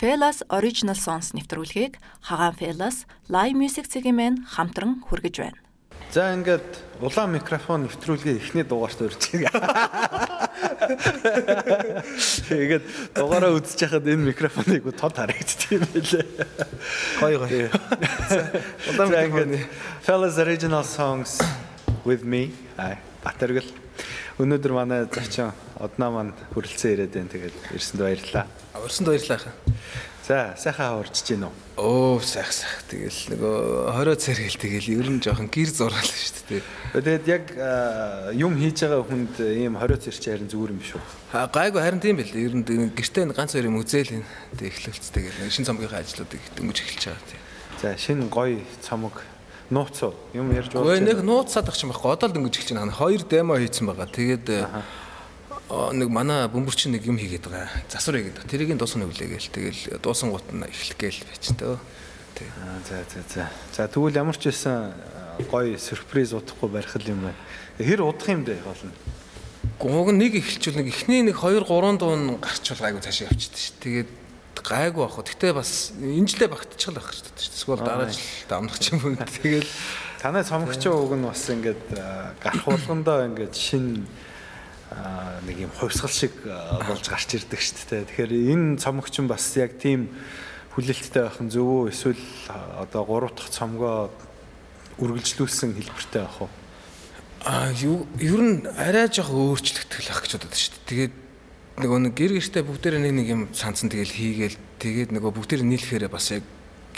Felas Original Songs нэвтрүүлгийг Хагаан Felas Live Music цэгийн мэн хамтран хүргэж байна. За ингээд улаан микрофон нэвтрүүлгээ эхний дугаарт байгаа. Тэгээд дугаараа үзэж хахад энэ микрофоныг тод харагдчих юм байлээ. Гой гой. Улаан микрофон Fellas Original Songs with me. Ай, Батэргэл. Өнөөдөр манай зочин одноо манд хүрэлцэн ирээд байна. Тэгээд ирсэнд баярлалаа. Урсанд баярлалаа хаа. За, сайхан урьж гин үү? Оо, сайх сайх. Тэгэл нөгөө 20 цар хэл тэгэл ер нь жоохон гэр зураал шүү дээ. Тэгээд яг юм хийж байгаа хүнд ийм 20 цэрч харин зүгээр юм биш үү? Аа гайгүй харин тийм байл. Ер нь гэртээ ганц хоёр юм үзээл энэ. Тэг эхлэлц тэгэл шин цомгийн ажлуудыг дөнгөж эхэлж байгаа тийм. За, шинэ гоё цомог нууц уу? Юм ярьж байна. Өө нэг нууцсаад ах юм байхгүй. Одоо л дөнгөж эхэлж байна. Хоёр демо хийцэн байгаа. Тэгээд нэг манай бөмбөрчин нэг юм хийгээд байгаа. Засвар хийгээд. Тэрийг дуусгах нүглээгээл. Тэгэл дуусан гут нь эхлэх гээл байж төө. Аа за за за. За тэгвэл ямар ч байсан гоё сюрприз удахгүй барих юм байна. Хэр удах юм бэ болно? Гуг нэг эхэлчихвэл нэг эхний нэг 2 3 дуун гарчвал гайгүй цаашаа явчихдаг ш. Тэгээд гайгүй ах. Гэтэ бас энэ жилдээ багтчихл байх шүү дээ. Эсвэл дараа жил дамнах ч юм уу. Тэгэл танай цомгч уг нь бас ингээд гарах болгондоо ингээд шин нэг юм хувьсгал шиг болж гарч ирдэг шүү дээ. Тэгэхээр энэ цомогч нь бас яг тийм хүлээлттэй байх нь зөв үү? Эсвэл одоо гурав дахь цомгоо үргэлжлүүлсэн хэлбэртэй байх уу? А ер нь арай жоох өөрчлөгдөх л ах гэж бодод шүү дээ. Тэгээд нөгөө нэг гэр гэртээ бүгдээрээ нэг нэг юм сансан тэгэл хийгээл тэгээд нөгөө бүгдээр нийлэхээр бас яг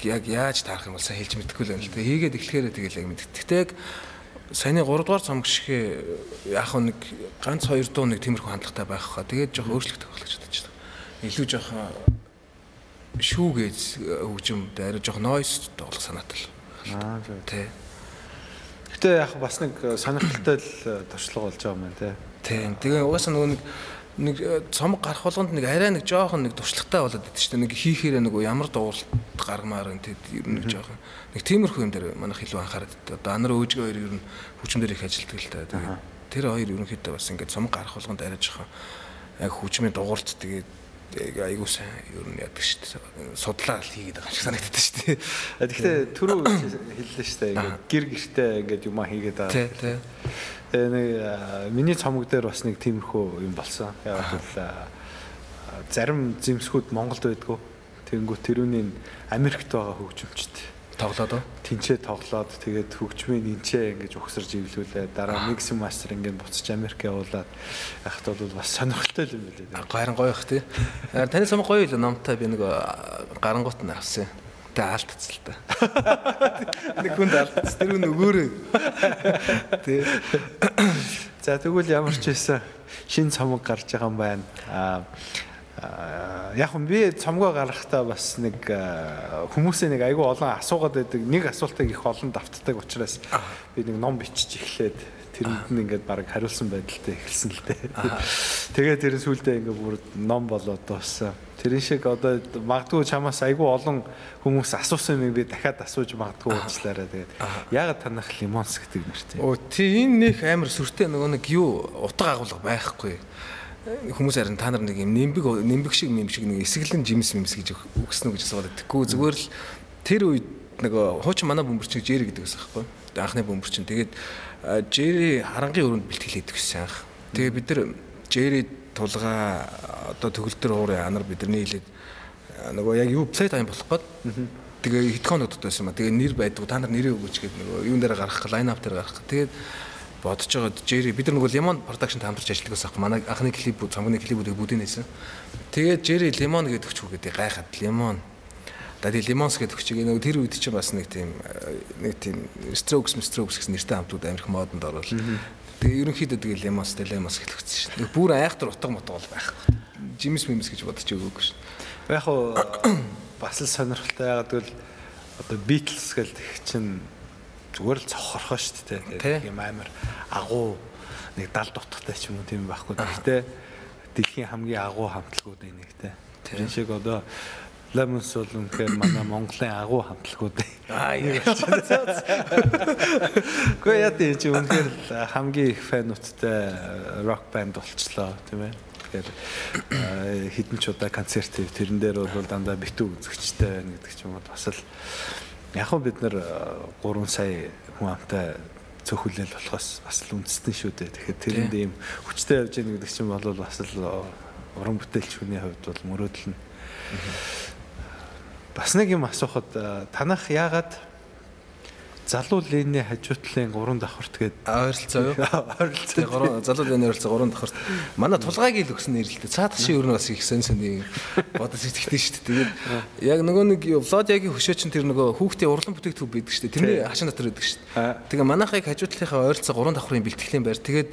яг яаж таарах юм бол сайн хэлж мэдэхгүй л байна л. Тэгээд хийгээд эхлэхээр тэгэл яг мэддэг. Тэгтээ яг саяны 3 дугаар цомог шигэ яг нэг ганц хоёр дуу нэг тиймэрхүү хандлагатай байх хаа. Тэгээд жоох гэж бодож байна. Илүү жоох шүүгээс хөгжимд арай жоох нойс тоглох санаатай л. Аа тий. Гэтэ яг бас нэг сонирхолтой л туршлага болж байгаа юм байна тий. Тийм. Тэгээ угаасаа нөгөө нэг нэг цомог гарах болгонд нэг арай нэг жоохон нэг туршлагатай болоод идэв чинь нэг хийхээр нэг ямар дууралт гаргамаар энэ ер нь жоохон нэг тиймэрхүү юм дээр манайх илүү анхаарат. Одоо анар өөжгөө хоёр ер нь хүчмээр их ажилтдаг л та. Тэгээд тэр хоёр ерөнхийдөө бас ингээд цомог гарах болгонд арай жоохон яг хүчмийн дууралт тэгээд айгуу сайн ер нь яадаг шүү дээ. Судлаа л хийгээд байгаа юм шиг санагддаг шүү дээ. Тэгэхдээ түрүү хэллээ шүү дээ. Ингээд гэр гэртээ ингээд юмаа хийгээд байгаа. Тий, тий. Тэгээ нэг миний цомог дээр бас нэг тиймэрхүү юм болсон. Яг л зарим зэмсгүүд Монголд байдгүй. Тэнгүү тэрүүний Америкт байгаа хөгжимчд тоглоод тэнцээ тоглоод тэгээд хөгжмийн энчээ ингэж ухсарж ивлүүлээ дараа микс мастер ингээд буцаж Америк явуулаад яхад бол бас сонирхолтой юм билээ. Гаран гоё бах тий. Таны самаг гоё л номтой би нэг гарангуут нь авсан. Тэ алдцсан л та. Нэг хүнд алдцсан. Тэр нөгөөрөө. Тий. За тэгвэл ямар ч байсан шин цомог гарч байгаа юм байна. Аа яг нь би цомгоо гаргахтаа бас нэг хүмүүсээ нэг айгүй олон асуугаад байдаг. Нэг асуултыг их олон давтдаг учраас би нэг ном бичиж эхлээд тэрэнд нь ингээд баг хариулсан байдалтай эхэлсэн л дээ. Тэгээд тэр сүулдэ ингээд бүр ном болоод дууссан. Тэрэн шиг одоо магадгүй чамаас айгүй олон хүмүүс асуусан юм би дахиад асууж магадгүй уучлаарай. Тэгээд яагаад танах лимонс гэдэг нэртэй. Оо тий энэ нэг амар сүртэй нөгөө нэг юу утга агуулга байхгүй хүмүүс харин та нар нэг юм нэмбэг нэмбэг шиг юм шиг нэг эсгэлэн жимс мэмс гэж өгснө гэж асууад тэггүй зүгээр л тэр үед нэг хуучин манай бөмбөрчин Жэри гэдэг байсан байхгүй анхны бөмбөрчин. Тэгээд Жэри харангийн өрөөнд бэлтгэл хийдэг гэсэн анх. Тэгээд бид нар Жэри тулгаа одоо төгөлдөр уурын анар бидний хэлээд нөгөө яг юу вебсайт аян болох гээд тэгээ хитгэнүүд байсан ба тэгээ нэр байдгүй та нар нэрээ өгөөч гэдэг нөгөө юун дээр гаргах лайн ап дээр гаргах. Тэгээд бодож байгаа Jerry бид нар нөгөө Lemon production хамтарч ажилладаг байсан манай анхны клип цомгны клипүүдийг бүгдийг нээсэн. Тэгээд Jerry Lemon гэдэг өгч үгээд гайхаад Lemon. Дади Lemons гэдэг өгч нөгөө тэр үед чинь бас нэг тийм нэг тийм Strokes Strokes гэсэн нэртэй хамтууд амирх модонд орвол. Тэгээ ерөнхийдөө тэгээ Lemons Lemons гэдэг өгсөн шин. Бүр айхтар утга мотго бол байхгүй. Jims Mims гэж бодож өгөөгүй шин. Яг уу бас л сонирхолтой ягаад гэвэл одоо Beatles гэдэг чинь зүгээр л цохорхоо шүү дээ. Тэгээд юм амар агуу нэг 70 дутгатай ч юм уу тийм байхгүй. Гэхдээ дэлхийн хамгийн агуу хамтлагууд нэг те. Тэр шиг одоо Lemons бол үнэхээр манай Монголын агуу хамтлагууд. Аа яг. Гэхдээ яа тийм чи үнэхээр хамгийн их фэнүүдтэй рок банд болчлоо тийм ээ. тэгэхээр хідэн ч удаа концерт тэрэн дээр бол дандаа битүү үзэгчтэй байна гэдэг ч юм уу бас л яг хөө бид нар 3 сая хүн амтай цөхөлөл болохоос бас л үндэстэй шүү дээ. Тэгэхээр тэрэнд ийм хүчтэй явж яах гэдэг чинь бол бас л уран бүтээлч хүний хувьд бол мөрөөдөл нь. Бас нэг юм асуухад танах яагаад залуу линий хажуутлын 3 давхарт гээд ойролцоо юу? Ойролцоо. Залуу линий ойролцоо 3 давхарт. Манай тулгааг ил өгсөн нэрэлтэй. Цаад ши өөр нь бас их сэн сэний бодож сэтгэдэж шүү дээ. Тэгээд яг нөгөө нэг Владягийн хөшөө чинь тэр нөгөө хүүхдийн урлан бүтээгдэхүүн байдаг шүү дээ. Тэрний хашин дотор байдаг шүү дээ. Тэгээ манайхыг хажуутлынхаа ойролцоо 3 давхрын бэлтгэлийн байр. Тэгээд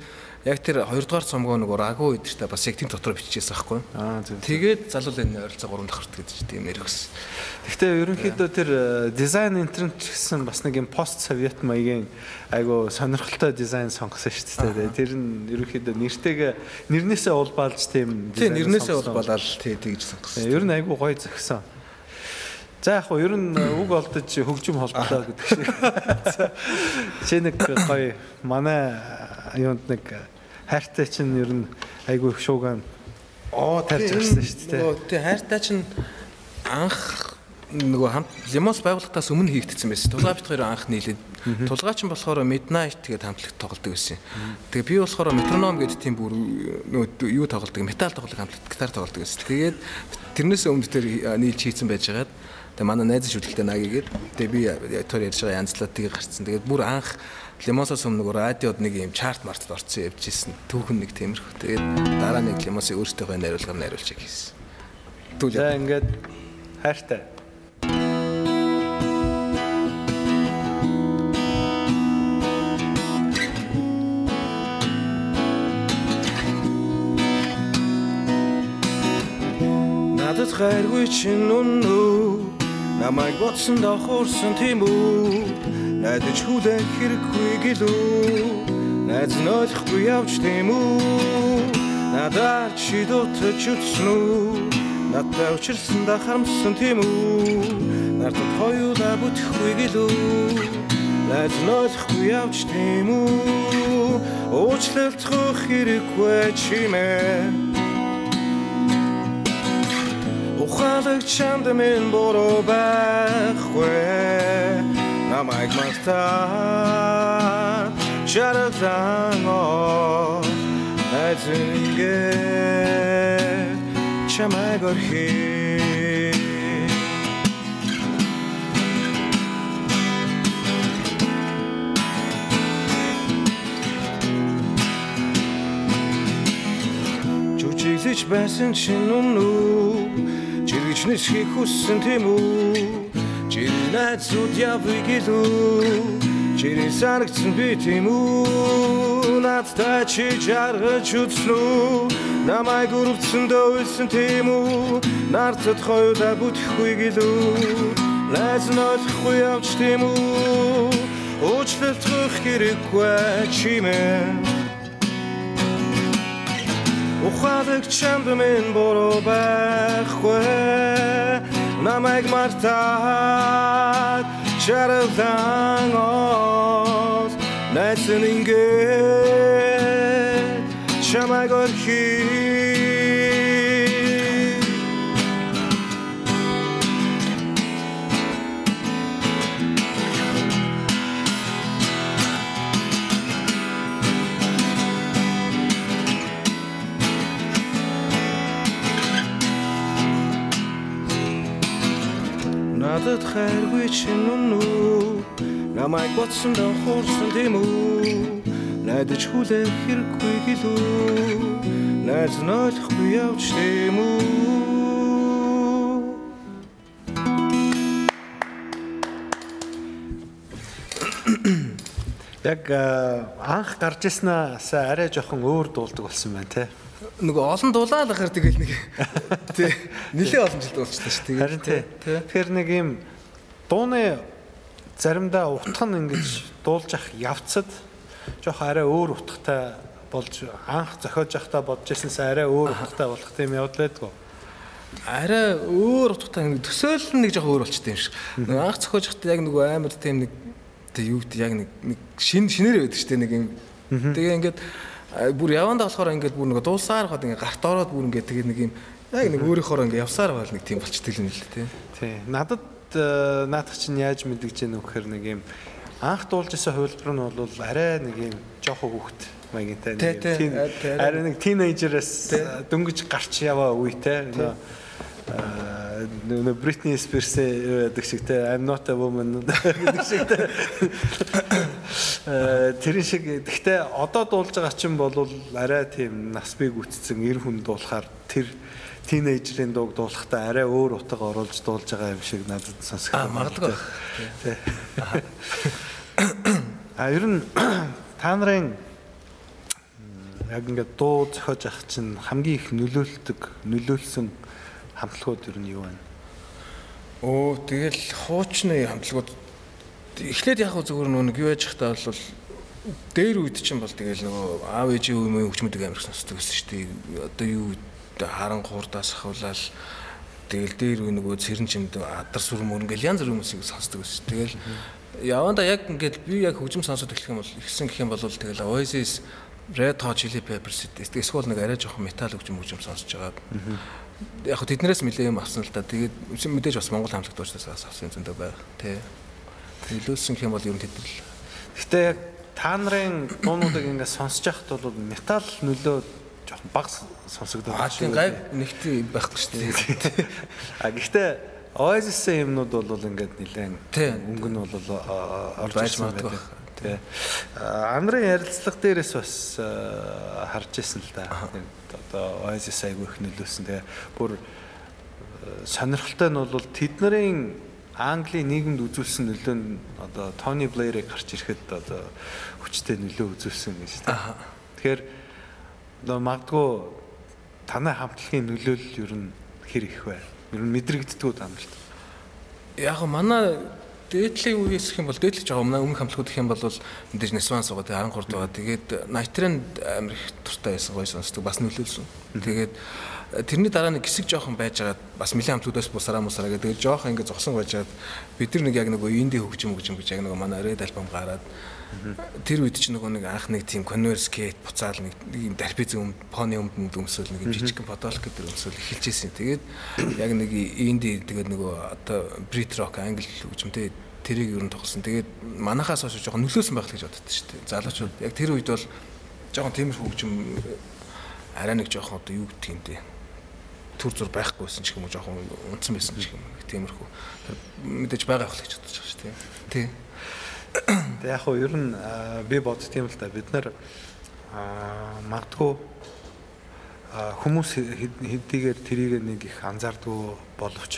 яг тэр 2 дугаар цомгоо нөгөө рагу та бас яг тийм дотор биччихсэн байхгүй. Аа зөв. Тэгээд залуу линий ойролцоо 3 давхарт гэж тийм нэр өгсөн. Гэхдээ ерөнхийдөө тэр дизайн интернет гэсэн бас нэг юм пост совет маягийн айгу сонирхолтой дизайн сонгосон шүү дээ. Тэр нь ерөнхийдөө нэртэйгээ нэрнээсээ улбаалж тийм дизайн. Тийм нэрнээсээ улбаалал тий тэгж сонгосон. Ер нь айгу гоё зөксөн. За яг хөө ер нь үг олдож хөгжим холболоо гэдэг шиг. Чи нэг гоё манай юунд нэг хайртай чинь ер нь айгу их шуугаан оо тарьж ирсэн шүү дээ. Тий хайртай чинь анх нөгөө хамт Лимос байгууллагатаас өмнө хийгдсэн байсан. Тулгаа бит хоёр анх нийлээд. Тулгаа ч болохоор Midnight тэгээд хамтлагт тоглодог байсан. Тэгээ би болохоор Metronom гэдэг тийм бүр нөгөө юу тоглодог, металл тоглодог хамтлагт гитар тоглодог байсан. Тэгээд тэрнээс өмнө тэр нийлж хийцэн байжгаад тэгээ манай найз шүлгэлтэй нагийг тэгээ би тэр ярьж байгаа янзлаад тийг гарцсан. Тэгээд бүр анх Лимосоос өмнө нөгөө радиод нэг юм чарт мартад орсон явж исэн. Түүхэн нэг тиймэрхүү. Тэгээд дараа нэг Лимосыг өөртөөхөө найруулгаар найруулж хийсэн. За ингээд хайртай надад хайргүй чинь үнэн намайг бодсон дохорсон тийм үү? Найдаж хүлээх хэрэггүй гэлүү? Найз нь ойлгохгүй явж тийм үү? Надад чи дутаж үтсэн үү? Надад учирсан да харамсан тийм үү? Надад хоёулаа бүтэхгүй гэлүү? Найз нь ойлгохгүй явж тийм үү? Уучлалтах хэрэггүй чимээ ухаалаг чамд минь буруу байхгүй намайг мартаа чаралан оо найзингээ чамайг орхи. Жүжиглэж байсан чинь өмнө Жиргэж нисхийг хүссэн тийм үү? Жирийн найзууд явъя гэлүү? Жирийн санагцсан би тийм үү? Надтай чи жаргаж үзсэн үү? Намайг өрөвдсөн дөөсөн тийм үү? Нартад хоёулаа бүтэхгүй гэлүү? Найз нь ойлгохгүй явж тийм үү? Уучлалт хэрэггүй чимээ ухаалаг чамд минь буруу байхгүй намайг мартаад чаралдан оос найсан ингээд чамайг орхий надад хайргүй чинь үнүү намайг бодсон доо хуурсан тийм үү? Найдаж хүлээх хэрэггүй гэлүү найз нь ойлгохгүй явж тийм үү? Яг анх гарч ирснаас арай жоохон өөр дуулдаг болсон байна те нөгөө олон дулаал ахаар тэгэл нэг тий нэлээ олон жил дуулчихлаа шүү дээ. Харин тий. Тэгэхээр нэг юм дууны заримдаа утга нь ингэж дуулж ах явцад жоох арай өөр утгатай болж анх зохиож явахдаа бодож ирсэнээс арай өөр утгатай болох тийм явдал байдгүй. Арай өөр утгатай ингэ төсөөлөл нь нэг жоох өөр болчтой юм шиг. Нэг анх зохиож явахдаа яг нөгөө амар тийм нэг тэг юу гэдэг яг нэг нэг шин шинээр байдаг шүү дээ нэг юм. Тэгээ ингээд бүр явандаа болохоор ингээд бүр нэг дуусаар хаад ингээд гарт ороод бүр ингээд тэгээд нэг юм яг нэг өөрийнхөө ингээд явсаар байл нэг тийм болчтой юм л тий. Тий. Надад э, наадах чинь яаж мэдгэж яах вэ гэхээр нэг юм анх дуулж исэн хувилбар нь бол арай нэг юм жоохон хөвгт А, тий. арай нэг тинейжерэс дөнгөж гарч яваа үетэй нөө нөө Бритни Спирс гэдэг шиг те I'm not a woman гэдэг шиг те Э, тэрэн шиг гэхдээ одоо дуулж байгаа чинь бол арай тийм нас бий гүцсэн эр хүн дуулахаар тэр тинейжерийн дууг дуулахдаа арай өөр утга оруулж дуулж байгаа юм шиг надад сонсох. Аа, магадгүй. Тий. А ер нь та нарын яг ингээд дуу зохиож авах чинь хамгийн их нөлөөлдөг, нөлөөлсөн хамтлагууд ер нь юу вэ? Оо тэгэл хуучны хамтлагууд эхлээд яг зүгээр нэг юу яж захтаа бол дээр үед чинь бол тэгэл нөгөө аав ээжийн үе мөн хүчмэдэг амирх сонсдог гэсэн шүү дээ. Одоо юу харангуурдаас ахуулаад тэгэл дээр үе нөгөө цэрэн чимд адар сүр мөр ингээл янз бүрийн хүмүүсийг сонсдог гэсэн. Тэгэл яванда яг ингээд би яг хөгжим сонсоод эхлэх юм бол ихсэн гэх юм бол тэгэл Oasis Red Hot Chili Peppers эсвэл нэг арай жоохон метал хөгжим хөгжим сонсож байгаа. Яг хөө тэднээс нэлээ юм авсан л да. Тэгээд мэдээж бас Монгол хамтлаг дуучдаас авсан зөндөө байга. Тэ. Нөлөөсөн юм бол ер нь тэд л Гэхдээ яг та нарын дуунуудыг ингээд сонсож байхад бол метал нөлөө жоохон бага сонсогдоод Аа тийм гайг нэгтэй байхгүй шүү дээ. А гэхдээ Oasis-ийн юмнууд бол ингээд нэлээд өнгө нь бол орж ирсэн байдаг. Тий. А, Андрын ярилцлага дээрээс бас харж ирсэн л да. Одоо Oasis айгүй их нөлөөсөн. Тэгээ бүр а, сонирхолтой нь бол тэднэрийн Английн нийгэмд үзүүлсэн нөлөө нь одоо Тони Блэйрийг гарч ирэхэд одоо хүчтэй нөлөө үзүүлсэн гэж та. Тэгэхээр одоо магадгүй танай хамтлагийн нөлөөлөл ер нь хэр их вэ? Ер нь мэдрэгддгүү та нарт. Яг манай дээдлийн үеэс гэх юм бол дээдлэж байгаа өмнө өмнөх хамтлагууд гэх юм бол мэдээж Нисван суугаа тэгээ харанхурд байгаа. Тэгээд Найтренд амир их туртай байсан гоё сонсдог бас нөлөөлсөн. Тэгээд э, тэрний дараа нэг хэсэг жоохон байж байгаа бас нэлийн хамтлагуудаас бусараа мусараа гэдэг жоохон ингэ зогсон байж байгаа бид нар нэг яг нэг инди хөгжим хөгжим гэж яг нэг манай Red альбом гараад тэр үед чи нөгөө нэг анх нэг тийм converse skate буцаал нэг юм дарпиз юм поны өмдөнд өмсөөл нэг жижигхэн подолк гэдэг өмсөөл эхэлж ирсэн. Тэгээд яг нэг инди тэгээд нөгөө одоо Brit rock англи хөгжимтэй тэрийг ер нь тоглосон. Тэгээд манахаас хойш жоохон нөлөөсөн байх л гэж боддоо шүү дээ. Залуучууд яг тэр үед бол жоохон тиймэрхүү хөгжим арай нэг жоохон одоо юу гэдгийг юм дээ төр зур байхгүйсэн ч юм уу жоохон унтсан байсан ч юм уу тиймэрхүү Тэр мэдээж байгаа байх л гэж бодож байгаа шүү дээ. Тий. Тэгээ яг хөө ер нь би боддtiin л да бид нар магадгүй хүмүүс хэд- хэдийгээр тэрийг нэг их анзаардгүй боловч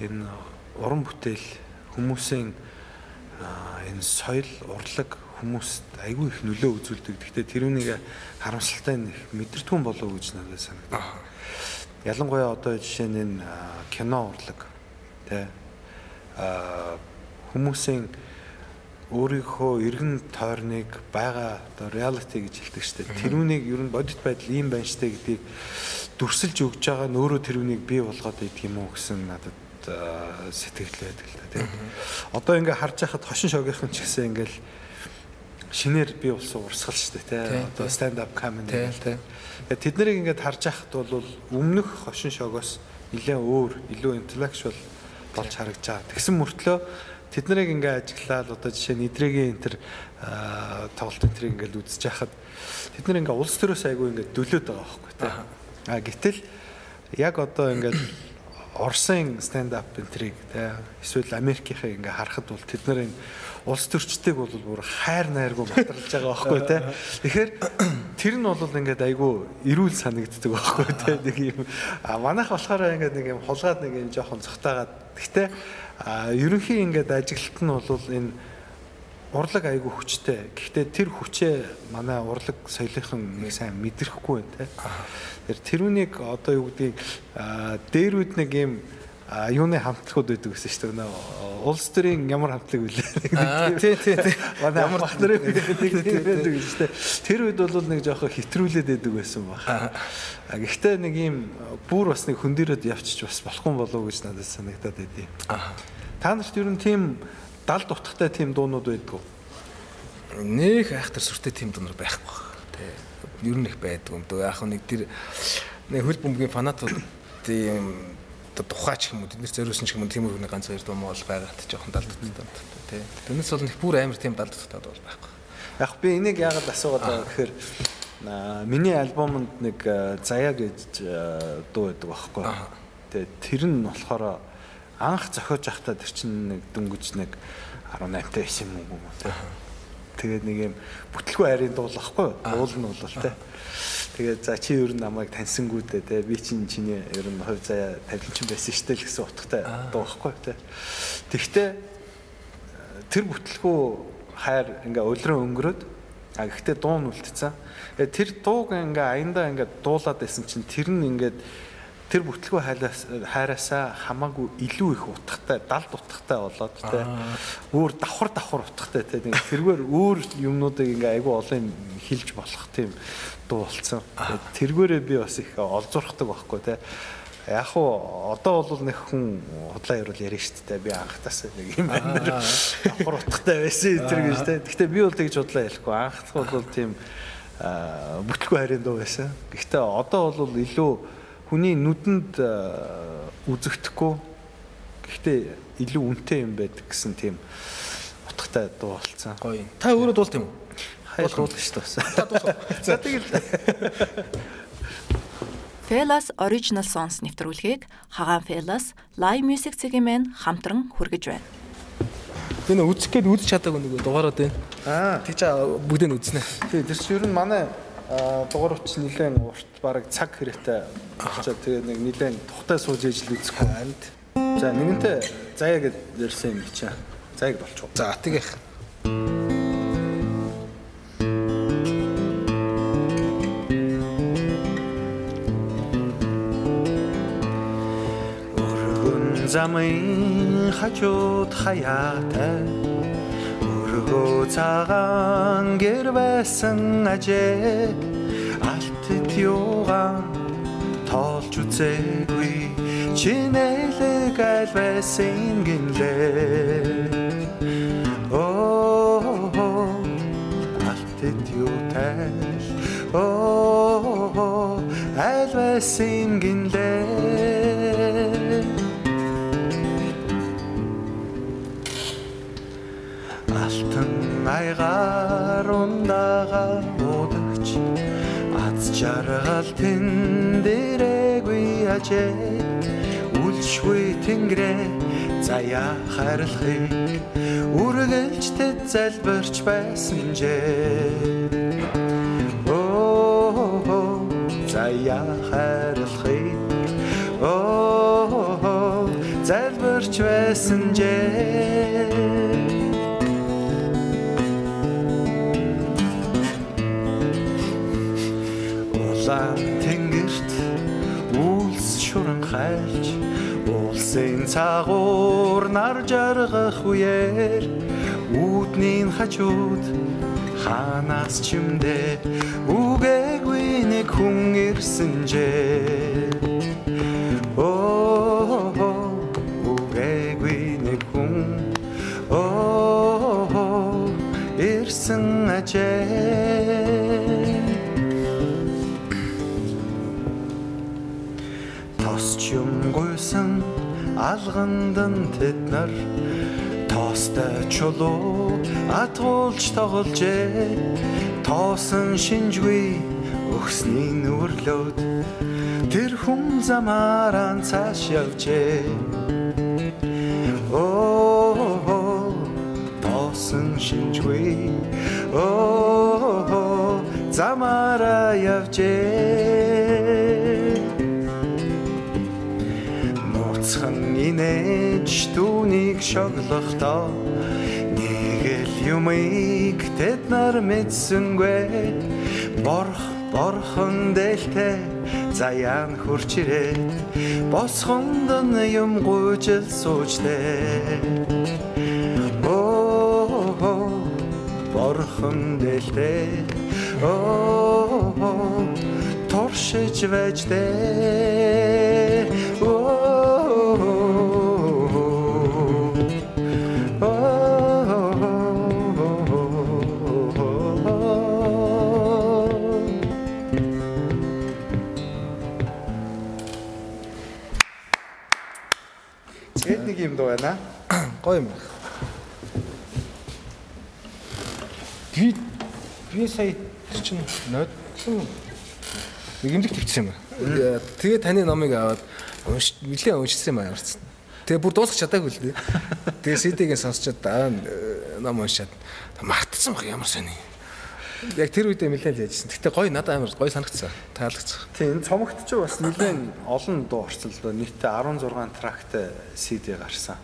энэ уран бүтээл хүмүүсийн энэ соёл урлаг хүмүүст айгүй их нөлөө үзүүлдэг. Гэхдээ тэрүүнийг харамсалтай нэг мэдэртгүн болов уу гэж надад санагдав. Ялангуяа одоо жишээ нь энэ кино урлаг тий а хүмүүсийн өөрийнхөө эргэн тойрныг байгаа одоо reality гэж хэлдэг дээ. Тэрүүнийг ер нь бодит байдал ийм байна штэ гэдгийг дүрсэлж өгж байгаа нь өөрөө тэрүүнийг бий болгоод идэх юм уу гэсэн надад сэтгэл байдаг л да тийм. Одоо ингээ харж байхад хошин шогийнхан ч гэсэн ингээл шинээр бий болсон урсгал Тий, тийм. Одоо stand up comedy гэл тийм. Тэд нарыг ингээд харж байхад бол өмнөх хошин шогоос нэлээд өөр, илүү intellectual болж харагдаж байгаа. Тэгсэн мөртлөө тэд нарыг ингээд ажиглаад одоо жишээ нь идрэгийн энэ төр тоглолт энэ төрийг ингээд үзэж байхад тэд нар ингээд улс төрөөс айгүй ингээд дөлөөд байгаа байхгүй тий. А гэтэл яг одоо ингээд Орсын stand up энтрийг тий эсвэл Америкийнхээ ингээ харахад бол тэд нарын улс төрчтэйг бол бүр хайр найргүй батралж байгаа байхгүй тий. Тэгэхээр тэр нь бол ингээд айгүй эрүүл санагддаг байхгүй тий. Нэг юм а манайх болохоор ингээд нэг юм хулгаад нэг юм жоохон цогтаагаад гэхдээ а ерөнхийн ингээд ажиглалт нь бол энэ урлаг айгүй хүчтэй. Гэхдээ тэр хүчээ манай урлаг соёлынхан нэг сайн мэдрэхгүй байна те. Тэр тэрүүнийг одоо юу гэдгийг аа, дээр үд нэг юм а юуны хамтлагууд байдаг гэсэн шүү дээ. Нөө улс төрийн ямар хамтлаг. Аа, тий, тий, тий. Манай ямар нэг тийм байдаг шүү дээ. Тэр үед бол нэг жоохон хитрүүлээд байдаг байсан баг. А гэхдээ нэг юм бүр бас нэг хөндөрөөд явчих бас болохгүй болов уу гэж надад санагдаад байдیں۔ Та нарт ер нь тийм дал дутхтай тийм дуунууд байдгүй. Нэх айхтар сүртэй тим дунар байхгүй. Тэ. ер нь их байдаг юм дөө. Яг нэг тэр нэг хөл бөмбөгийн фанатууд тийм тухайч юм уу тэд нэр зориулсан ч юм уу тиймэрхүү ганц хоёр дуу мол байгаад жоохон далддаг тий. Тэрнээс бол их бүр амар тийм далддаг бол байхгүй. Яг би энийг яагаад асуугаад байгаа гэхээр миний альбомонд нэг заяа гэж дуу байдаг байхгүй. Тэгээ тэр нь болохоор анх зохиож явахдаа тэр чинь нэг дөнгөж нэг 18 та байсан юм уу тий. Тэгээд нэг юм бүтлгүй хайрын дуул ахгүй дуул нь бол тий. Тэгээд за чи ер нь намайг таньсангүү дээ тий. Би чинь чиний ер нь хувь заяа тавилчин байсан штэ л гэсэн утгатай дуу ахгүй тий. Тэгтээ тэр бүтлгүй хайр ингээ өлрөө өнгөрөөд а гэхдээ дуу нь үлдсэн. Тэр дууг ингээ аяндаа ингээ дуулаад байсан чинь тэр нь ингээд тэр бүтлгүй хайраасаа хамаагүй илүү их утгатай, далд утгатай болоод тэ өөр давхар давхар утгатай нэг тэргээр өөр юмнуудыг ингээ айгүй олон хилж болох тийм дуу болсон. Тэргээрээ би бас их олзуурхдаг байхгүй тэ. Яг уу одоо бол нэг хүн худлаа ярил ярина шүү дээ. Би анхтаас нэг юм байна. Давхар утгатай байсан тэр гэж тэ. Гэхдээ би бол тэгж худлаа ярихгүй. Анхт бол тийм бүтлгүй хайрын дуу байсан. Гэхдээ одоо бол илүү хүний нүдэнд э, үзэгдэхгүй гэхдээ илүү үнэтэй юм байдаг гэсэн тийм утгатай дуу болцсон. Гоё. Та өөрөө дуулт юм уу? Хаяа дуулах шүү дээ. Та дуусах. За тэгэл. Felas Original Songs нэвтрүүлгийг Хагаан Felas Live Music цэгийн хамтран хүргэж байна. Нөө үзэх гээд үзэж чадаагүй нөгөө дугаараад байна. Аа. Тэг чи бүгдээ нь үзнэ. Тий, тэр чинь ер нь манай дугаар утас нэлээд урт бараг цаг хэрэгтэй очоод тэгээ нэг нэлээд тухтай сууж ижил үзэх байна. За нэгэнтээ заяа гэд ярьсан юм чи. Заяаг болчихоо. За тэгэх. Өргөн замын хажууд хаяатай Өргөө цагаан гэр байсан ажээ. Алтд юугаан тоолж үзээгүй. Чинэлэг аль байсан гинлээ. Оо алтд юу тайл Оо аль байсан гинлээ айгаар ундагаа удагч аз жаргал тэн дээрээгүй ажээ. Үлшгүй тэнгэрээ заяа хайрлахыг. Үргэлж тэд залбирч байсан жээ. Оо заяа хайрлахыг. Оо залбирч байсан жээ хайлж улсын цагуур нар жаргах үеэр үүднийн хажууд ханаас чимдээ үгээгүй нэг хүн ирсэнжээ оо үгээгүй нэг хүн. Оо ирсэн ажээ алгандан тэд нар тоостой чулуу атгуулж тогложээ тоосон шинжгүй өгсний нүрлөөд тэр хүм замаараа цааш явжээ оо тоосон шинжгүй. Оо замаараа явжээ инээж түүнийг шоглохдоо нэг л юмыг тэд нар мэдсэнгүй. Борх борхон дээлтэй заяан хурч ирээд. Босхонд нь юм гуйжл суужтэй оо борхон дээлтэй. Оо туршиж вэжтэй нэг байна. Гоё юм. Би би сая чинь нодлон нэг имлэг төвчсөн юм. Тэгээ таны номыг аваад нэлээд уншсан юм аярсан. Тэгээ бүр дуусах чадаагүй л дээ. Тэгээ CD-гээ сонсчод дараа нь ном уншаад мартсан баг ямар сони. Яг тэр үедээ нэлээд л яжсэн. Гэтэ гоё надад амар гоё санагдсан. Таалагдсан. Тийм энэ цомогт ч бас нэлээд олон дуу орцолдоо нийтдээ 16 тракт CD гарсан.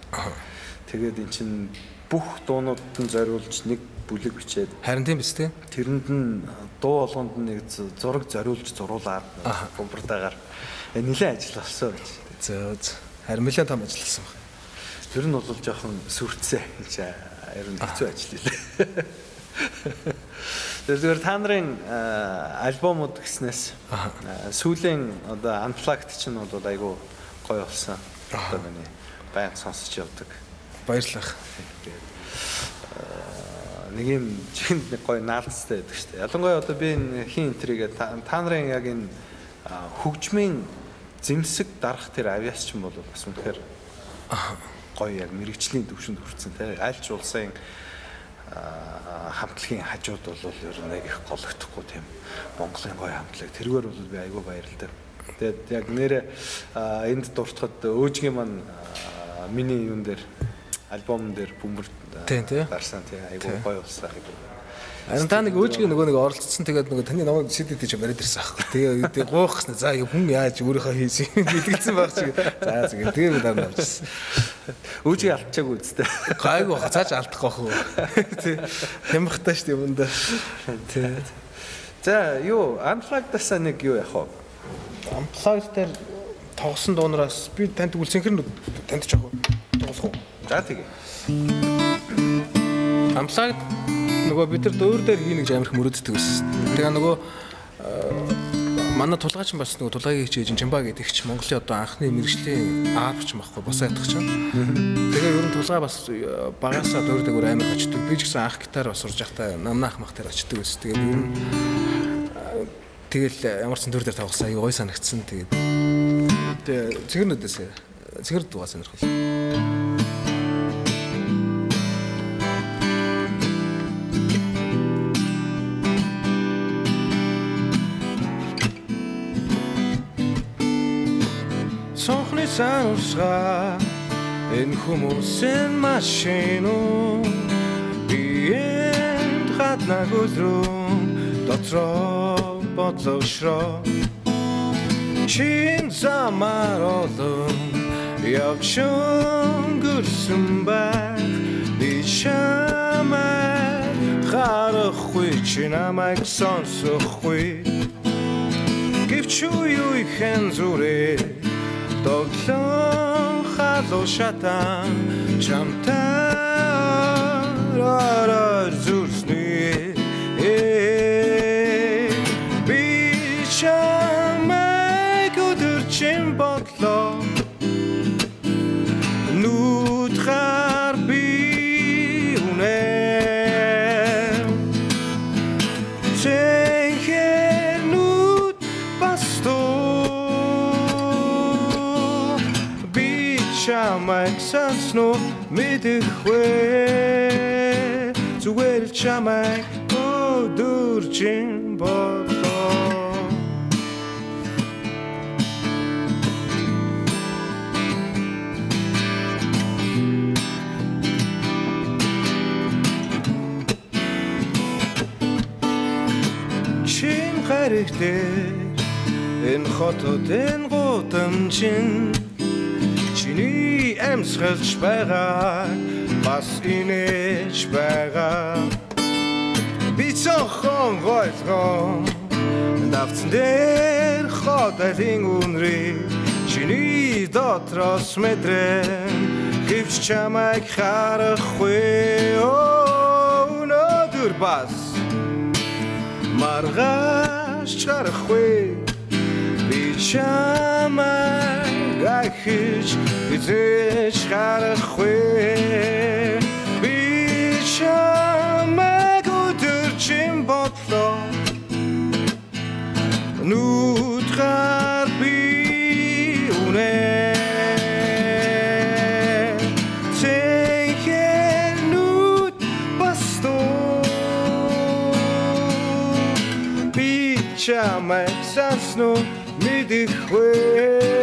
Тэгээд эн чинь бүх дуунуудад нь зориулж нэг бүлэг бичээд Харин тийм биз дээ. тэрэнд нь дуу болгонд нэг зураг зориулж зуруулаад бомбардаагаар нэлээд ажил болсон гэж. Зөө. Харин нэлээд том ажилласан баг. Тэр нь бол жоохон сүрцээ гэж ер нь хэцүү ажил хэлээ. Тэр зүгээр та нарын альбомуд гэснээс сүүлийн одоо unplugged чинь бол айгүй гоё болсон. Одоо миний баян сонсож явдаг. Баярлалах. нэг юм чихэнд нэг гоё наалцтай байдаг шүү дээ. Ялангуяа одоо би энэ хин энтригээ та нарын яг энэ хөгжмийн зэмсэг дарах тэр авиас ч юм бол бас үнэхээр гоё яг мэрэгчлийн төвшөнд хүрсэн те альч улсын хамтлагийн хажууд бол ер нь яг их гологдохгүй тийм Монголын гоё хамтлаг тэргээр бол би айгүй баярлалаа. Тэгээд яг нэрэ а, энд дуртахад өөжгийн маань миний юун дээр альбом дээр бөмбөр а, Тийм, айгүй гоё болсон айгүй. Харин та нэг өөжгийн нөгөө нэг оролцсон тэгээд нөгөө таны намайг CD дээр ч бариад ирсэн аахгүй. Тэгээ гэсэн. За юу хүн яаж өөрийнхөө хийсэн юм гэдгэлсэн баг чи. За тэгээ тэгээ би дараа нь авчихсан. Өөжийг алдчихаагүй үстэй. Гайгүй баха цааш алдах байх уу. Тий. Хямрахтай шүү дээ юунда. Тий. За юу unplugged-аас нэг юу яах вэ? Амплайд дээр тоглосон дуунараас би танд үл синхрон танд ч яг тоглох уу? За тэгээ. Амплайд нөгөө бид нар дөөр дээр хий нэг амирх мөрөддөг байсан. Тэгээ нөгөө э, манай тулгаач бас нөгөө тулгаагийн хичээж Чимба гэдэг ч Монголын одоо анхны мэрэгжлийн аавч юм баггүй босоо ятгах чинь. Тэгээ ер нь тулгаа бас э, багасаа дөөр дээр амир очдөг. Би ч гэсэн анх гитар бас сурж байхдаа намнаах мах дээр очдөг байсан. Тэгээ ер нь э, тэгэл ямар ч дөр дээр тавхсан аюу гой санагдсан. Тэгээд тэгээ цэгэрнүүдээс цэгэр дугаа сонирхол. Сонхны сануусга энэ хүмүүсийн машину биенд хатна гүзрүм дотроо бодлошро чин замаар олон явчун гүрсэн байх би чамай харахгүй чи намайг сонсохгүй. Гэвч юу ихэн зүрээ Доглон халуу шатан чамтар зүрсний би чамайг өдөрчин бодлоо санснуу мэдэхвэ зүгээр л чамайг өдөржин бодлоо чин гаригтэй энэ хотодын гудамжин чиний амьсгалж байгаа бас инээж байгаа би цохон гойлгоо давцсан дээр хотын үнрий чиний дотроос мэдрэн гэвч чамайг харахгүй өнөөдөр бас маргаш чарахгүй би чамайг дахиж эзэж харахгүй би чамаг өдөр чин бодлоо. Нүдгар би үнэ. Чамайг заснув мэдэхгүй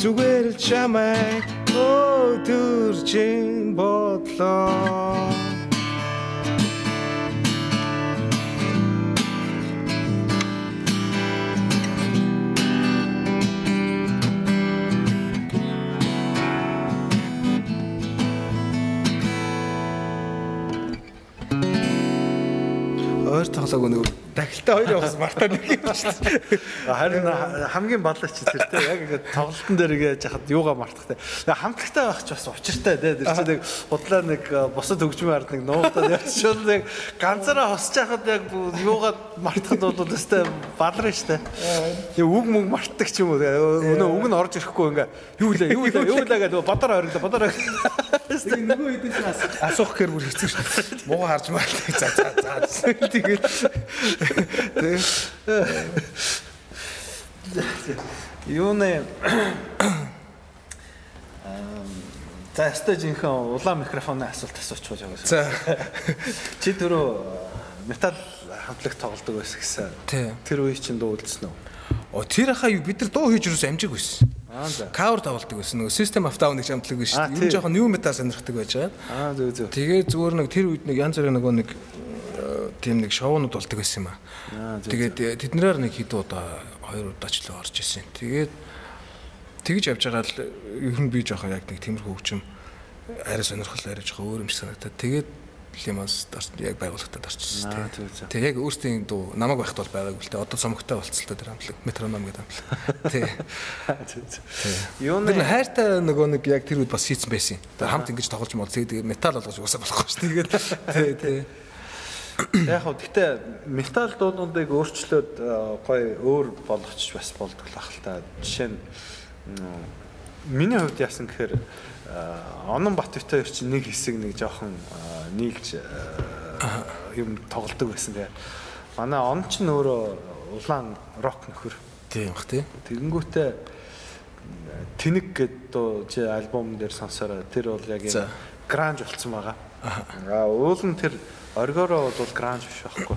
зүгээр л чамайг өдөржин бодлоо. Ойр тоглоог нэг дахилтаа хоёр яваас мартаа нэг юм шүү дээ. Харин хамгийн балаач тэр те яг ингээд тоглолтын дээр яаж яхад юугаа мартах те. Хамтлагтай байх ч бас учиртай те. Тэр чинь нэг худлаа нэг босод хөгжмийн ард нэг нуугдаад явчихвал нэг ганцаараа хосч яхад яг юугаа мартахад бол өстэй баларна штэ. Тэг үг мөг мартдаг ч юм уу. Өнөө үг нь орж ирэхгүй ингээ юу лээ юу лээ юу лээ гэдэг бодор орогдоо бодор. Тэг нөгөө хэдэн ч асуух гэр бүр хэцүү шүү дээ. Муу харж мартаа. За за за. Тэгээд Юу нэ За ястай жинхэнэ улаан микрофоны асуулт асуучих жоо. За. Чи түрүү метал хамтлаг тоглодог байсан гэсэн. Тэр үе чинь дуу үлдсэн үү? О тэр хаа юу бид нар дуу хийж юус амжиг байсан. Аа за. Cover тоглодог байсан. Нөгөө System of Down гэж дээ. тий. Юу жоохон new metal сонирхдаг байж байгаа. Аа зөв зөв. Тэгээ зүгээр нэг тэр үед нэг янз бүрийн нөгөө нэг э, тийм нэг шоунууд болдог байсан юм аа. Тэгээд тэднээр нэг хэд удаа хоёр удаа ч л орж исэн. Тэгээд тэгж явж байгаа л ер нь би жоохон яг нэг тиймэрхүү хөгжим арай сонирхол арай жоохон өөр юм шиг санагдаад тэгээд лимас яг байгууллагатад орчихсон тийм. Тэгээ яг өөртөө дуу намайг байхад бол байгаагүй л дээ. Одоо цомогтой дээ тэр хамтлаг. Метроном гэдэг хамтлаг. Тий. Юу нэ хайртай нөгөө нэг яг тэр үед бас хийцэн байсан. Тэгээ хамт ингэж тоглож мол тэгээ метал болгож уусаа болохгүй шүү. Тэгээд тий тий. Яг хөө гэтээ метал дуудуудыг өөрчлөөд э, гой өөр болгоч бас болдог л ах л та. Жишээ нь миний хувьд яасан гэхээр э, Онон Батбитай чинь нэг хэсэг нэг жоохон э, нийлж юм тоглодог байсан тэгээ. Манай он ч өөрөө улаан рок нөхөр. Тийм бах тий. Тэгэнгүүтээ тэнэг гэдэг чи альбом дээр сонсороо тэр бол яг юм гранж болцсон байгаа. Аа уул нь тэр оргороо бол гранж биш байхгүй.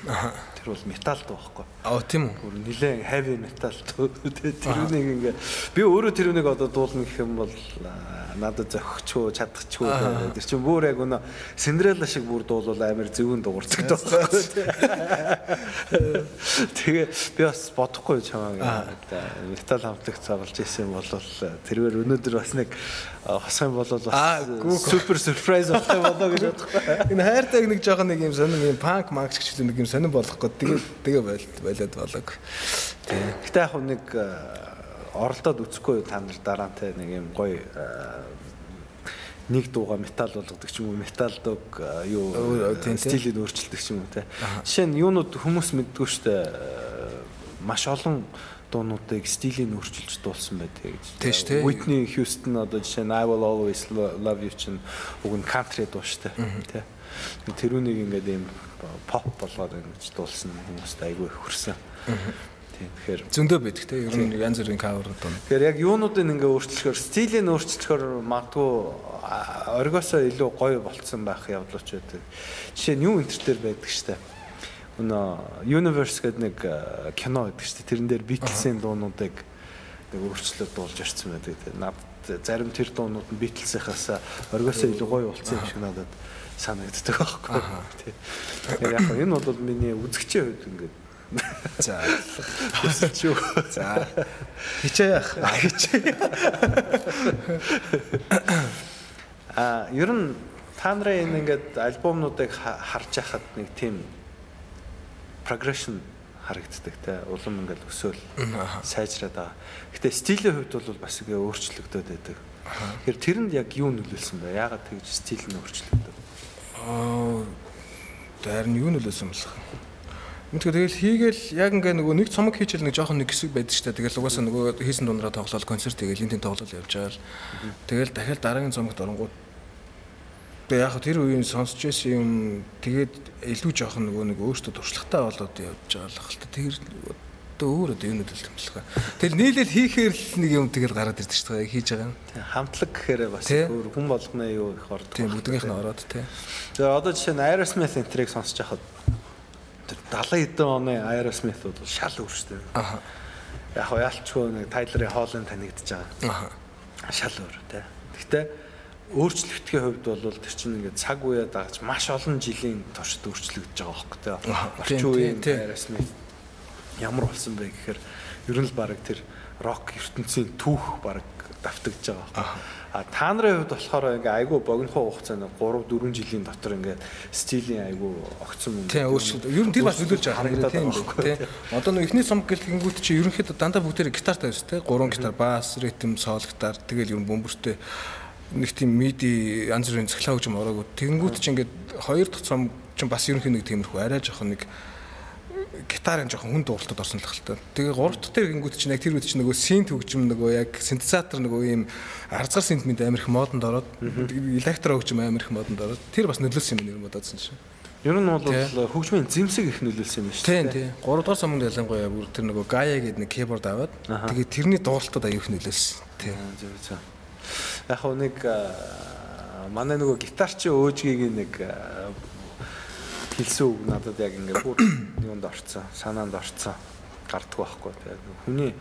Тэр бол метал дуу байхгүй. Аа тийм үү. Гүр нилээн heavy metal тэрүүнийг ингээ би өөрөө тэрүүнийг одоо дуулна гэх юм бол надад зохичгүй чадчихгүй тэр чинь бүр яг өнө Cinderella шиг бүр дуулвал амар зөвөн дуурдаг дуу байхгүй. Тэгээ би бас бодохгүй чамааг метал хамтлаг цагалж исэн бол тэрвэр өнөөдөр бас нэг а, хосох юм бол бас супер surprise болох юм болоо гэж бодохгүй. Энэ хайртайг нэг жоохон нэг юм сонир юм панк манк гэсэн нэг юм сонир болох гээд тэгээ тэгээ байл байлаад болоог. Тий. Гэтэ яг нэг а, оролдоод үзэхгүй та нар дараа нь те нэг юм гоё а, нэг дууга метал болгодог ч юм уу метал дууг а, юу тийм, тийм. стилийг өөрчилдөг ч юм уу те. Жишээ нь юунууд хүмүүс мэддгүй штэ маш олон дуунуудыг стилийн өөрчилж дуулсан байдаг гэж. Тийм шүү, тий. Whitney Houston одоо жишээ нь I will always lo- love you чинь уг нь country дуу штэ тий. Тэрүүнийг ингээд ийм pop болгоод ингэж дуулсан хүмүүст айгүй их хүрсэн. Тийм. Тэгэхээр Зөндөө байдаг те. Ер нь янз бүрийн кавер дуу. Тэгэхээр яг юунуудыг ингээ өөрчлөхөөр стилийг өөрчлөхөөр магадгүй оргосоо илүү гоё болцсон байх явдлууч байдаг. Жишээ нь юу энэ төр байдаг штэ. Өнөө Universe гэдэг нэг кино байдаг штэ. Тэрэн дээр Beatles-ийн дуунуудыг нэг өөрчлөлт дуулж ирсэн байдаг. Тэ. Над зарим тэр дуунууд нь Beatles-ийнхаас оргосоо илүү гоё болцсон юм шиг надад санагддаг байхгүй. Тий. Яг хөө энэ бол миний үзэгчийн хувьд ингээд За. хүсэлч юу. За. Хичээ яах. А ер нь та нарын энэ ингээд альбомнуудыг ха- харж байхад нэг тийм progression харагддаг те улам ингээд өсөөл сайжраад байгаа. Гэтэ стилийн хувьд бол бас ингээ өөрчлөгдөд байдаг. Тэгэхээр тэрэнд яг юу нөлөөлсөн бэ? Яагаад тэгж стил нь өөрчлөгдөв? Аа. Нь юу нөлөөсөн болох вэ? Мэдгүй тэгэл хийгээл яг ингээ нөгөө нэг цомог хийчихэл нэг жоохон нэг хэсэг байдаг штэ. Тэгэл угаасаа нөгөө хийсэн дундаа тоглоод концерт тэгэл энэ тийм тоглол явж байгаа л. Тэгэл дахиад дараагийн цомогт оронгууд Тэгээ яг тэр үеийн сонсч байсан юм тэгээд илүү жоохон нөгөө нэг өөртөө туршлагатай болоод явж байгаа л хэл та тэр одоо өөр одоо юу нөлөөлт юм л хаа. Тэгэл нийлэл хийхээр л нэг юм тэгэл гараад шүү дээ хийж байгаа Хамтлаг гэхээр бас өөр хүн болгоны юу их ордог. Тийм бүгдийнх нь ороод тий. За одоо жишээ нь Aerosmith энтрийг сонсож тэр 70 эдэн оны Aerosmith бол шал өөрсдөө. Аха. Яг ялчгүй нэг Tyler Holland танигдж байгаа. Аха. Шал өөр тий. Гэхдээ өөрчлөлтийн хувьд бол тэр чинь ингээд цаг үеэ дагаж маш олон жилийн туршид өөрчлөгдөж байгаа байхгүй тий. Орчин үеийн. Aerosmith ямар болсон бэ гэхээр ер нь л баг тэр рок ертөнцийн түүх баг давтагдж байгаа байхгүй. А та нарын хувьд болохоор ингээ айгүй богинохоо хугацаанд 3 4 жилийн дотор ингээ стилийн айгүй огцсон юм. Тийм өөрчлөлт. Ер нь тэр бас нөлөөлж байгаа байгаа байх тийм. Одоо нэг ихний сум гэлгэнгүүт чи ерөнхийдөө дандаа бүгдээр гитартай байсан тийм. Гурван гитар, бас, ритм, сол гитар тэгэл ер нь бөмбөртэй нэг тийм миди янз бүрийн цахилгаан хөгжим ороогүй. Тэгэнгүүт чи ингээд хоёр дахь сум чи бас ерөнхий нэг тиймэрхүү арай жоохон нэг гитарын жоохон хүн дууралтад орсон л хэлтэй. Тэгээ гурав дахь дээр гингүүт чинь яг тэр үед чинь нөгөө синт хөгжим нөгөө яг синтезатор нөгөө ийм арцгар синт мэд амирх модонд ороод электро хөгжим амирх модонд ороод тэр бас нөлөөлсөн юм нэр бодоодсон чинь. Ер нь бол хөгжмийн зэмсэг их нөлөөлсөн юм шүү Тийм тийм. Гурав дахь суманд ялангуяа бүр тэр нөгөө Gaia гэдэг нэг keyboard аваад тэгээ тэрний дуулалтад аюух нөлөөлсөн. Тийм. Зөв зөв. Яг нэг манай нөгөө гитарчин өөжгийг нэг хэлсэн үг надад яг ингээд бүр юунд орцсон, санаанд орцсон гардггүй байхгүй. Тэгээд хүний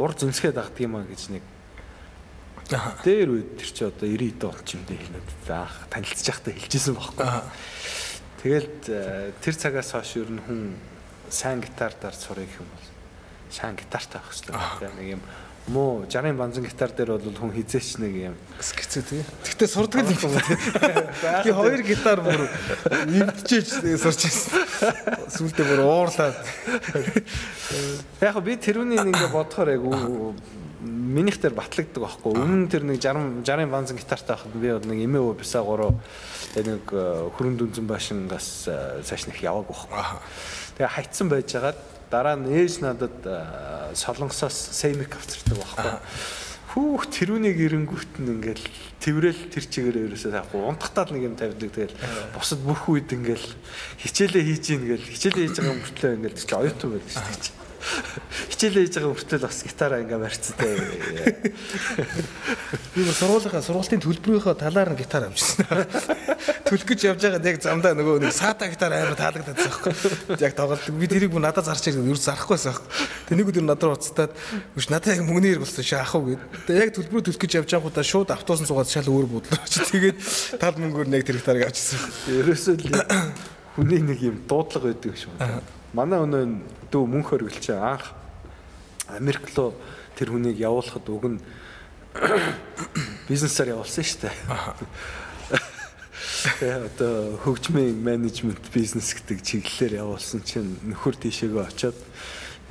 ур зэмсгээ дагдаг юм а гэж нэг дээр үед тэр чи одоо 90 дон ч юм дээ хэлээд заах танилцж явахдаа хэлчихсэн байхгүй. Тэгэл э, тэр цагаас хойш ер нь хүн сайн гитар дарж сурах юм бол сайн гитартай байх хэрэгтэй. Нэг юм муу 60-ын банзан гитар дээр бол хүн хизээч нэг юм Скицээ тий. Гэхдээ сурдаг л юм байна. Би хоёр гитар бүр нэмтжээж сурч ирсэн. Сүүлдээ бүр уурлаад. Яг би тэрүүний ингээ бодохоор яг минийх дээр батлагддаг байхгүй. Өмнө тэр нэг 60 60-ын банзан гитартай байхад би бол нэг эмээ бисаа гурав нэг э, хөрөн дүнзэн башингаас э, цааш нэх яваагүй байхгүй. Тэгээ хайцсан байж байгаад дараа нь ээж надад солонгосоос сеймик авчирдаг байхгүй. Хүүх тэрүүнийг эренгүүт нь ингээл тэрэл тэр чигээр ерөөсөө таахгүй унтахтаа л нэг юм тавьдаг. Тэгэл бусад бүх үед ингээл хичээлээ хийж ийн гэл хичээлээ хийж байгаа мөртлөө ингээл чи оюутан байдаг шүү дээ хичээлээ хийж байгаа мөртлөө бас гитараа ингээ барьцтай Би бүр сургуулийнхаа сургуулийн төлбөрийнхөө талаар нь гитар авчихсан. Төлөх гэж явж байгаад яг замдаа нөгөө нэг саата гитар амар таалагдаад байгаа байхгүй. Яг тоглолт. Би тэрийг бүр надад зарч ирсэн. Юу зарахгүйсэн байхгүй. Тэг нэг өдөр надад уцтаад үш надад яг мөнгөний хэрэг болсон шээ ах уу гэд. Тэг яг төлбөрөө төлөх гэж явж байгаахудаа шууд автобусан суугаад шал өөр бодлоо. Тэгээд тал мөнгөөр нэг тэр гитарыг авчихсан. ерөөсөө л хүний нэг юм дуудлага байдаг шүү манай өнөө дүү мөнх хөргөлч анх Америк руу тэр хүнийг явуулахад уг нь бизнесээр явуулсан шүү дээ. Одоо хөгжмийн менежмент бизнес гэдэг чиглэлээр явуулсан чинь нөхөр тийшээгээ очиод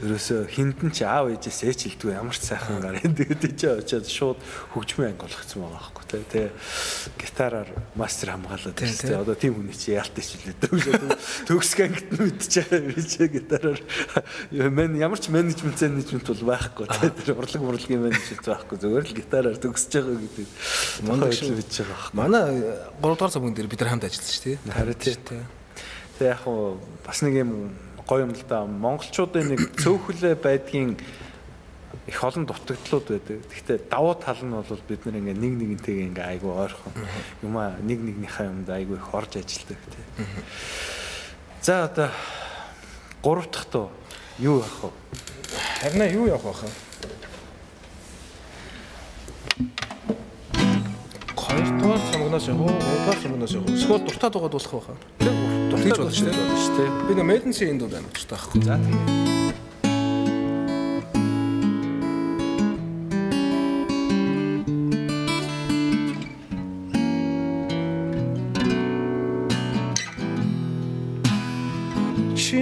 ерөөсө хиндэн чи аав ээжээс ээч хэлдэггүй ямар ч сайхан гар энэ чи очиод шууд хөгжмийн анги болгоцсон байгаа байхгүй тий Тэ гитараар мастер хамгаалаад тий одоо тийм хүний чи яалт ич лээ төгсг ангит нь мэдчихээ би чи гитараар. Мен ямар ч менежмент менежмент бол байхгүй тий тэр урлаг урлагийн менежмент байхгүй. Зүгээр л гитараар төгсөж байгаа гэдэг. Мундаг шүү. хийж байгаа байхгүй. Манай 3 дугаар цагийн дээр бид нар хамт ажилласан шүү дээ. Харин тий. Тэгээ яг бас нэг юм гоё юм л да. Монголчуудын нэг цөөхөлөө байдгийн их олон дутагдлууд байдаг. Гэхдээ давуу тал нь бол бид нар ингээ нэг нэгнтэйгээ ингээ айгүй ойрхон юм а нэг нэгнийхээ юмд айгүй их орж ажилдаг тий. За одоо гурав дахь туу юу явах вэ? Харин юу явах вэ? Хоёрдугаар сонгоноос явах уу? Гуравдугаар сонгоноос явах уу? Эсвэл дуртай дугаад болох байх уу? Тэгж бодож дээ. Би нэ Мэдэнсийн энд дуу амар дуртай байхгүй. За.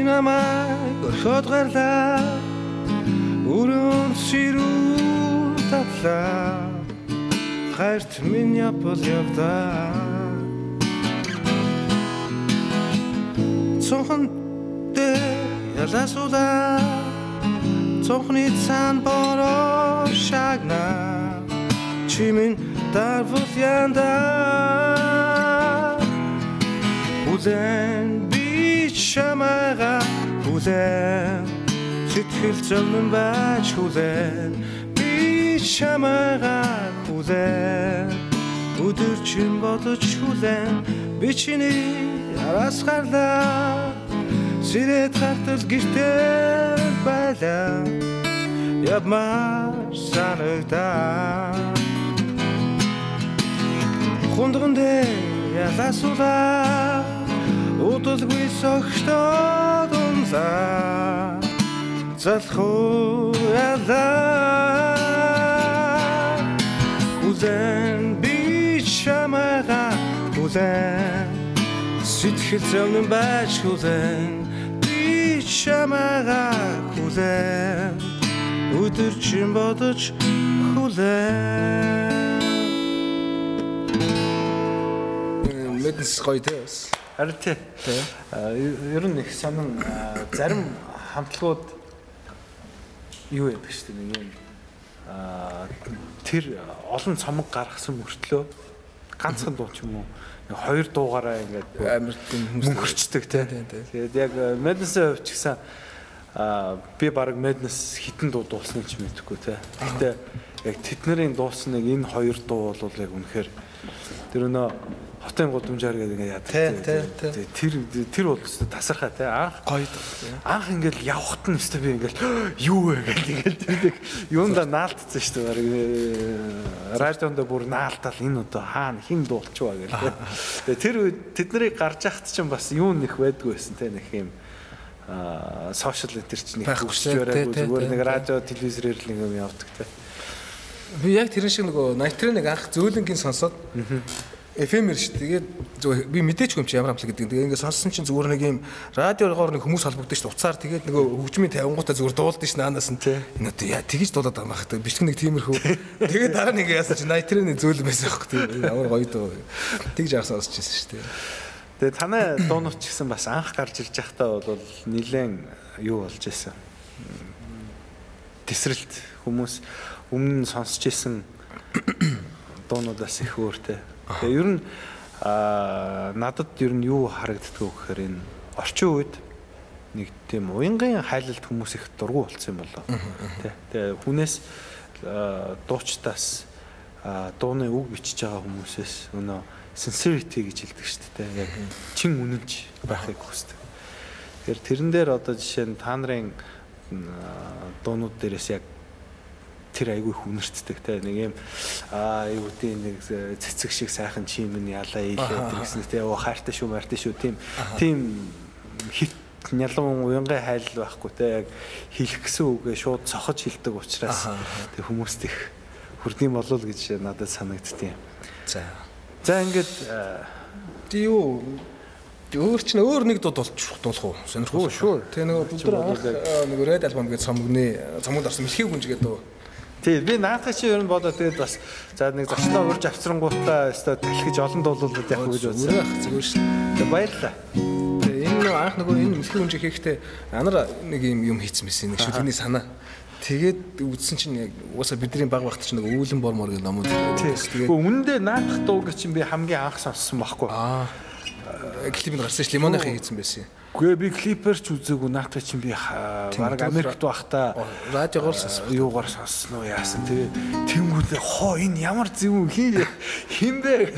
Намайг орхиод гарлаа. Өрөөнд ширүү татлаа. Хайрт минь япал явдаа Цонхон дээр яласуулаа Цонхны цаан бороо шагнаа Чи минь дарвал янда. Хүлэн би чамайга хүлэн Сэтгэл зовлон байж хүлэн би чамайга хүлэн Өдөр чин бодож хүлэн би чиний араас гарлаа Сэрээд хартал гэртээ байлаа Явмаар санагдаа Хундган дээр яласуулаа Удалгүй согтоод унлаа. Залхуу ялаа Үзэн би чамайга үзэн Сэтгэл зовнон байж хүлэн би чамайга хүлэн Өдөр чин бодож хүлэн Мэднэс гоё те бас. Харин. Аа, Ер нь их сонин зарим хамтлагууд юу яадаг шүү дээ нэг юм? Тэр олон цомог гаргасан мөртлөө ганцхан дуу ч юм уу хоёр дуугаараа ингээд Амар тийм мөнхөрчдөг тий. Тэгээд яг Madness-ийн хувьд ч гэсэн аа би баг Madness хитэн дуу дуусныг ч мэдэхгүй тий. Гэхдээ яг тэднэрийн дуусныг энэ хоёр дуу бол яг үнэхээр тэр өнөө хотын гудамжаар гэдэг ингээд яадаг. Тий, тий, тий. Тэр тэр бол өстө тасархаа тий. Анх гоё. анх ингээл явхад нь өстө би ингээл юу вэ гэл ингээл тэр нэг юунда наалтцсан шүү дээ. Бараг радионда бүр наалтал энэ одоо хаана хин дуулчваа гэл. Тэгээ тэр үед тэднийг гарч яхад чинь бас юу нэх байдгүй байсан те нэг юм а сошиал энэ төр чинь барайгүй тий, тий, зүгээр тий, нэг тий. радио телевизээр л юм явдаг те. Би яг тэрэн шиг нөгөө 80 нэг анх зөөлөнгийн сонсоод FM-ээр шүү. Тэгээд зөв би мэдээч юм чи ямар амтлаг гэдэг. Тэгээд ингээд сонссон чинь зүгээр нэг юм радиогоор нэг хүмүүс холбогдсон шүү. Уцаар тэгээд нөгөө хөгжмийн тавингуудаа зүгээр дуулдаг ш наанаас нь. Энэ одоо яа тэгж дуулаад байгаа юм бах. Бичлэг нэг тиймэрхүү. Тэгээд дараа нэг яасан чи 80 нэг зөөлөн байсан. Тэгээд ямар гоё дуу. Тэгж яах сонсч байсан шүү. Тэгээ танай дуунууд ч гэсэн бас анх гарч ирж байхдаа бол нилээн юу болж исэн. Тесрэлт хүмүүс өмнө сонсч исэн дуунуудаас их өөртэй. Тэгээ ер нь аа надад ер нь юу харагддаг вэ гэхээр энэ орчин үед нэг тийм уянгын хайлалт хүмүүс их дургу болсон юм болоо. Тэ. Тэгээ хүнээс аа, дуучтаас аа, дууны үг бичиж байгаа хүмүүсээс өнөө sincerity гэж хэлдэг шүү дээ. Яг чин үнэнч байхыг хүсдэг. Тэгэхээр тэрэн дээр одоо жишээ нь та нарын дуунууд дээрээс яг тэр айгүй хүнэртдэг те нэг юм аа юу гэдэг нэг цэцэг шиг сайхан чим нь ялаа ийлээд гэсэн те оо хайртай шүү мартай шүү тийм тийм хит нялуун уянгай хайл байхгүй те яг хэлэх гэсэн үгээ шууд цохож хэлдэг учраас тэг хүмүүст их хүрдэм болов уу гэж надад санагдтiin. За. За ингээд аа, Тий юу өөр чинь өөр нэг дууд болчих дуулах уу? Сонирхол. sure. Тэгээ нөгөө аа, нөгөө Red album гэж цомгны цомгонд орсон мэлхий гүнж гэдэг. Тий би наадах чи ер нь бодоо тэгээд бас за нэг зочлоо урьж авцрангуудаа өстой талхиж олон дуулуулад явах гэж бодсон. Зүгээр шин. Тэгээ баярлалаа. Тэгээ энэ нөгөө анх нөгөө энэ мэлхий гүнж хийхдээ анар нэг юм юм хийцэн байсан нэг шүлгний санаа. Тэгээд үзсэн чинь яг уусаа бидний баг багт чинь нөгөө үүлэн бормор гэх номууд. Тэгээд үнэндээ наадах дууг чинь би хамгийн анх сонссон байхгүй. аа клипэнд гарсан ш лимоны хийцэн байсан. Гүй би клипер ч үзээгүй наадах чинь би баг Америкт байхдаа Радиогоор юугаар сонссон уу? Яасан? Тэгээ тэнгүүдээ хоо энэ ямар зөв хин хин бэ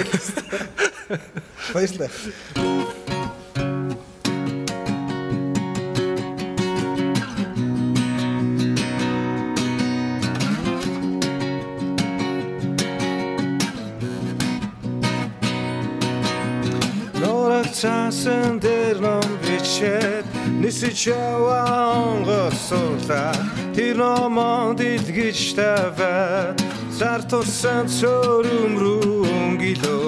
Баярлалаа. Цаасан дээр ном бичээд нисэж яваан госуула тэр номонд илгэж тавиад зар тусан цөрөм рүү өнгөлөө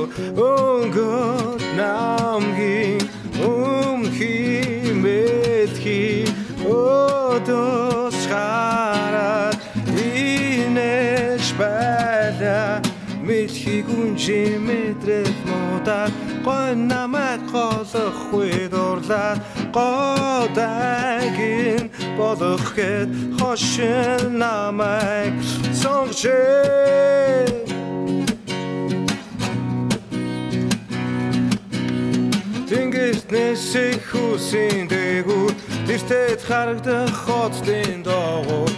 өнгөт намгийн өмхи мэдхи одос хараад инеш байла Мэлхий гүнжи мэдрэл муудаад гой намайг голохгүй дурлаад годагин болох гэд хошин намайг сонгочээ Тэнгэрт нэсэх хүсийн дээгүүр Тэртэд харагдах хоцлын доогуур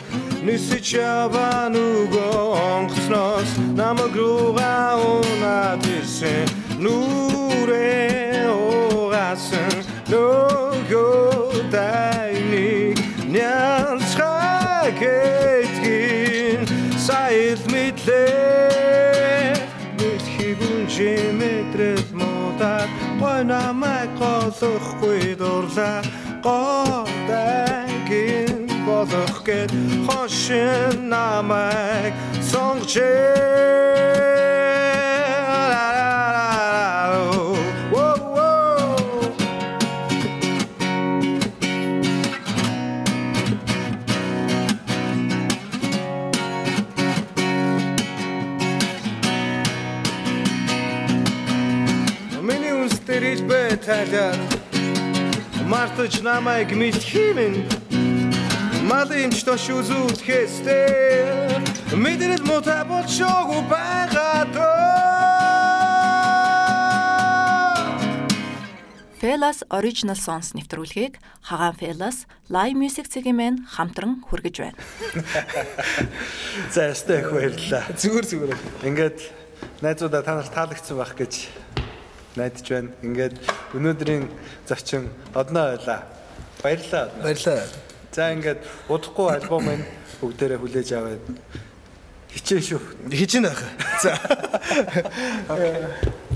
Нисэж яваа нүгөө онгоцноос Намаг руугаа унаад ирсэн нүрээ угаасан нөгөөдайны нянцхаг этгин сайд мэдлээ. Мэдхийг үнжимэдрэл муудаа гойнамай голохгүй дурлаа. Годайгин болох гээд хошин намайг сонгчээ байталаад Мартаж намайг мэлхимэн Малын ч тош үзүүлэхээстэй Мэдэрэл мута болшоогүй байгаад Felas Original Songs нэвтрүүлгийг Хагаан Felas Live Music цэгийн мэн хамтран хүргэж байна. За ястай их баярлалаа. Зүгээр зүгээр. Ингээд найзуудаа та нарт таалагдсан байх гэж найдаж байна. Ингээд өнөөдрийн зочин одноо байлаа. Баярлалаа. Баярлалаа. За ингээд удахгүй альбом энэ бүгдээрээ хүлээж аваад хичээн шүү. Хичээн байх. За.